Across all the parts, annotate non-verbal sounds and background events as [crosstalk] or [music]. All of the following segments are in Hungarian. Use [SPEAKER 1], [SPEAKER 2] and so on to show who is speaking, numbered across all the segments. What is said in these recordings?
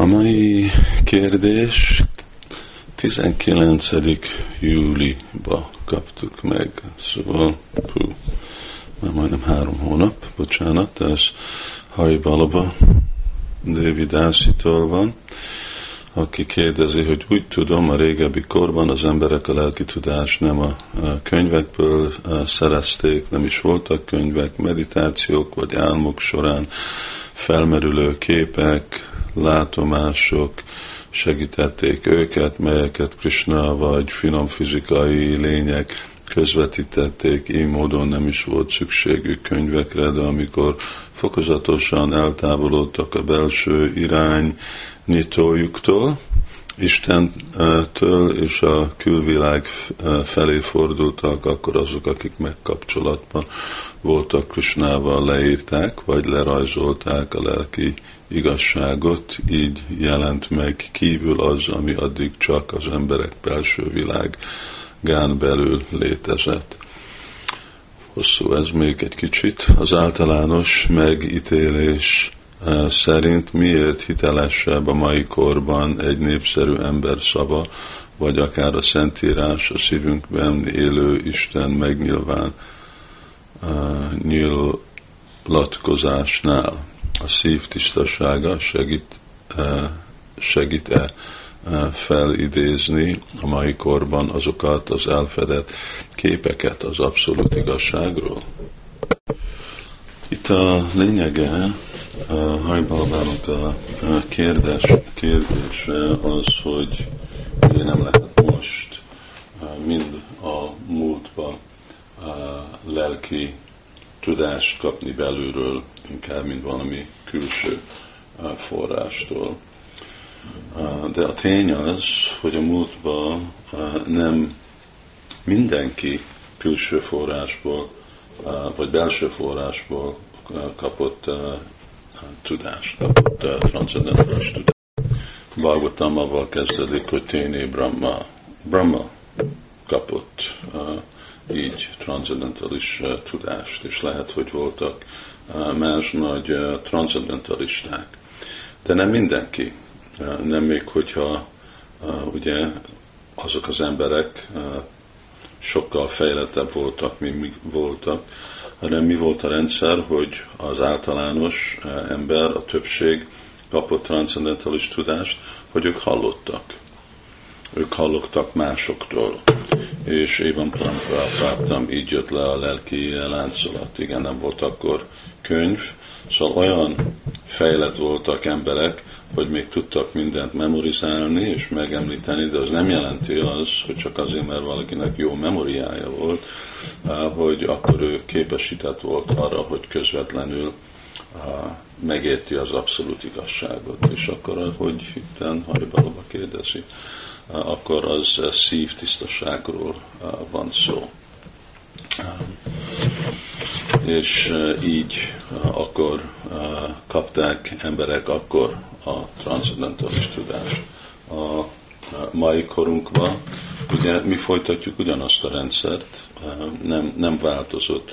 [SPEAKER 1] A mai kérdés 19. júliba kaptuk meg, szóval hú, már majdnem három hónap, bocsánat, ez Hajbalaba Dévidászitól van, aki kérdezi, hogy úgy tudom, a régebbi korban az emberek a lelki tudást nem a könyvekből szerezték, nem is voltak könyvek, meditációk vagy álmok során felmerülő képek, látomások segítették őket, melyeket Krishna vagy finom fizikai lények közvetítették, így módon nem is volt szükségük könyvekre, de amikor fokozatosan eltávolodtak a belső irány nyitójuktól, Istentől és a külvilág felé fordultak, akkor azok, akik megkapcsolatban voltak Krisnával, leírták, vagy lerajzolták a lelki igazságot, így jelent meg kívül az, ami addig csak az emberek belső világán belül létezett. Hosszú ez még egy kicsit. Az általános megítélés eh, szerint miért hitelesebb a mai korban egy népszerű ember szava, vagy akár a Szentírás a szívünkben élő Isten megnyilván nyilatkozásnál a szív tisztasága segít, segít-e felidézni a mai korban azokat az elfedett képeket az abszolút igazságról. Itt a lényege a hajbalbának a kérdés, kérdése az, hogy ugye nem lehet most mind a múltba lelki tudást kapni belülről, inkább, mint valami külső forrástól. De a tény az, hogy a múltban nem mindenki külső forrásból, vagy belső forrásból kapott tudást, kapott transzendentális tudást. Bhagavatammal kezdődik, hogy Téné Brahma. Brahma kapott így transzendentális tudást, és lehet, hogy voltak más nagy transzendentalisták. De nem mindenki. Nem még, hogyha ugye azok az emberek sokkal fejlettebb voltak, mint mi voltak, hanem mi volt a rendszer, hogy az általános ember, a többség kapott transzendentális tudást, hogy ők hallottak. Ők hallottak másoktól. És Évan Paramparapátam így jött le a lelki láncolat. Igen, nem volt akkor könyv, szóval olyan fejlett voltak emberek, hogy még tudtak mindent memorizálni és megemlíteni, de az nem jelenti az, hogy csak azért, mert valakinek jó memóriája volt, hogy akkor ő képesített volt arra, hogy közvetlenül megérti az abszolút igazságot. És akkor, hogy itten hajbalóba kérdezi, akkor az szív tisztaságról van szó és így akkor kapták emberek akkor a transzendentális tudást. A mai korunkban ugye mi folytatjuk ugyanazt a rendszert, nem, nem változott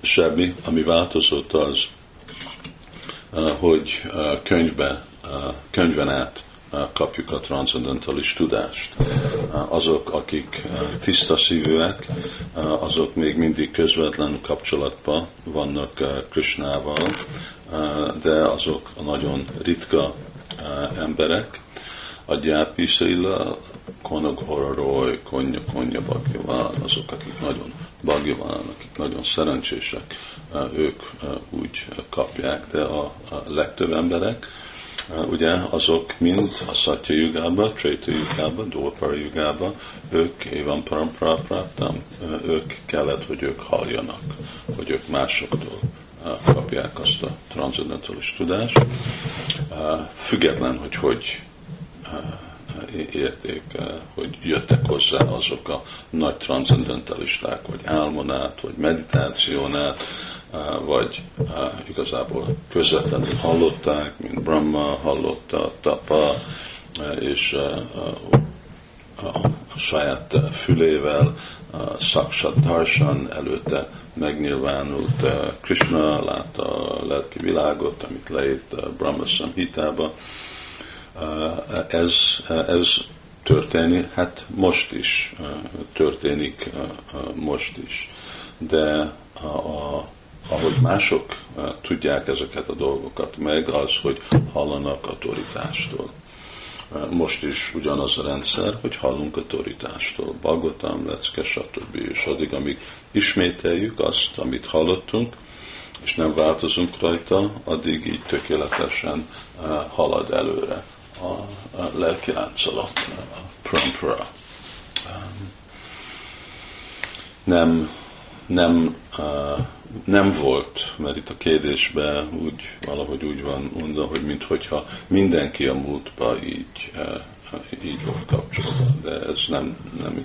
[SPEAKER 1] semmi, ami változott az, hogy könyvbe, könyven át kapjuk a transzendentális tudást. Azok, akik tiszta szívűek, azok még mindig közvetlen kapcsolatban vannak Krishnával, de azok a nagyon ritka emberek, a konag horrorói, konya, konya van, azok, akik nagyon van, akik nagyon szerencsések, ők úgy kapják, de a legtöbb emberek, ugye azok mind a Satya Yugába, Treta Yugába, Dópar Yugába, ők Évan Paramprapráptam, ők kellett, hogy ők halljanak, hogy ők másoktól kapják azt a transzendentális tudást, független, hogy hogy érték, hogy jöttek hozzá azok a nagy transzendentalisták, vagy álmonát, vagy meditációnát, vagy igazából közvetlenül hallották, mint Brahma hallotta, Tapa, és a saját fülével, Saksat Darsan előtte megnyilvánult Krishna, látta a lelki világot, amit leírt Brahma Samhitába. Ez, ez történik, hát most is történik, most is. De a, a, ahogy mások tudják ezeket a dolgokat meg, az, hogy hallanak autoritástól. Most is ugyanaz a rendszer, hogy hallunk a torítástól. Bagotam, lecke, stb. És addig, amíg ismételjük azt, amit hallottunk, és nem változunk rajta, addig így tökéletesen halad előre a, a lelki láncolat, a prampara. Nem, nem, nem volt, mert itt a kérdésben úgy, valahogy úgy van mondva, hogy minthogyha mindenki a múltba így, így volt kapcsolva, de ez nem, nem,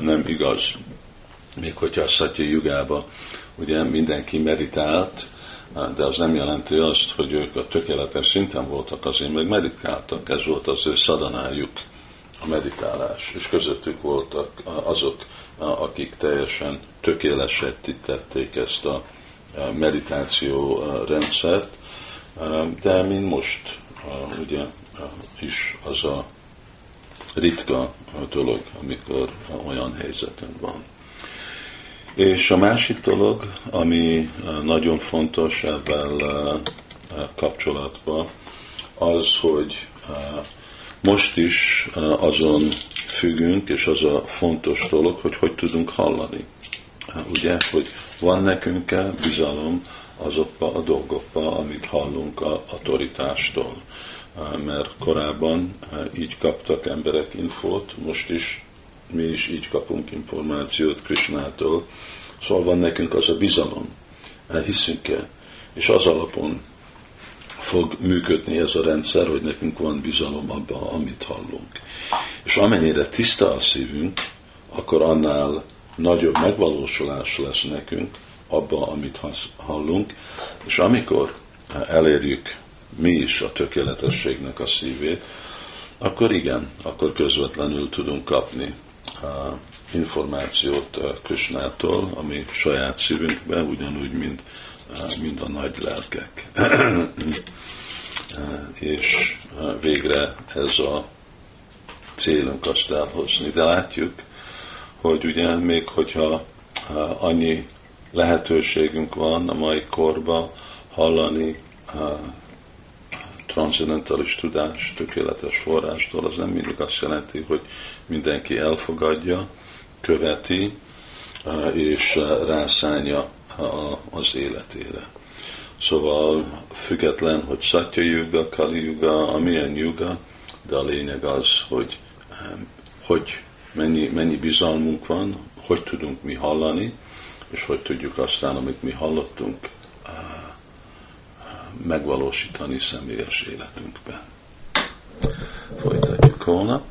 [SPEAKER 1] nem igaz. Még hogyha a Szatya Jugába ugye mindenki meditált, de az nem jelenti azt, hogy ők a tökéletes szinten voltak, azért meg meditáltak, ez volt az ő szadanájuk, a meditálás, és közöttük voltak azok, akik teljesen tökélesetítették ezt a meditáció rendszert, de mint most ugye is az a ritka dolog, amikor olyan helyzeten van. És a másik dolog, ami nagyon fontos ebben kapcsolatban, az, hogy most is azon függünk, és az a fontos dolog, hogy hogy tudunk hallani. Ugye, hogy van nekünk -e bizalom azokba a dolgokba, amit hallunk a autoritástól. Mert korábban így kaptak emberek infót, most is mi is így kapunk információt Krishnától. Szóval van nekünk az a bizalom, hiszünk-e, és az alapon fog működni ez a rendszer, hogy nekünk van bizalom abban, amit hallunk. És amennyire tiszta a szívünk, akkor annál nagyobb megvalósulás lesz nekünk abban, amit hallunk, és amikor elérjük mi is a tökéletességnek a szívét, akkor igen, akkor közvetlenül tudunk kapni információt Kösnától, ami saját szívünkben, ugyanúgy, mint, mint a nagy lelkek. [clears throat] És végre ez a célunk azt elhozni. De látjuk, hogy ugye még hogyha annyi lehetőségünk van a mai korban hallani transzendentális tudás, tökéletes forrástól, az nem mindig azt jelenti, hogy mindenki elfogadja, követi, és rászánja az életére. Szóval független, hogy Satya Yuga, Kali Yuga, amilyen Yuga, de a lényeg az, hogy hogy mennyi, mennyi bizalmunk van, hogy tudunk mi hallani, és hogy tudjuk aztán, amit mi hallottunk, megvalósítani személyes életünkben. Folytatjuk holnap.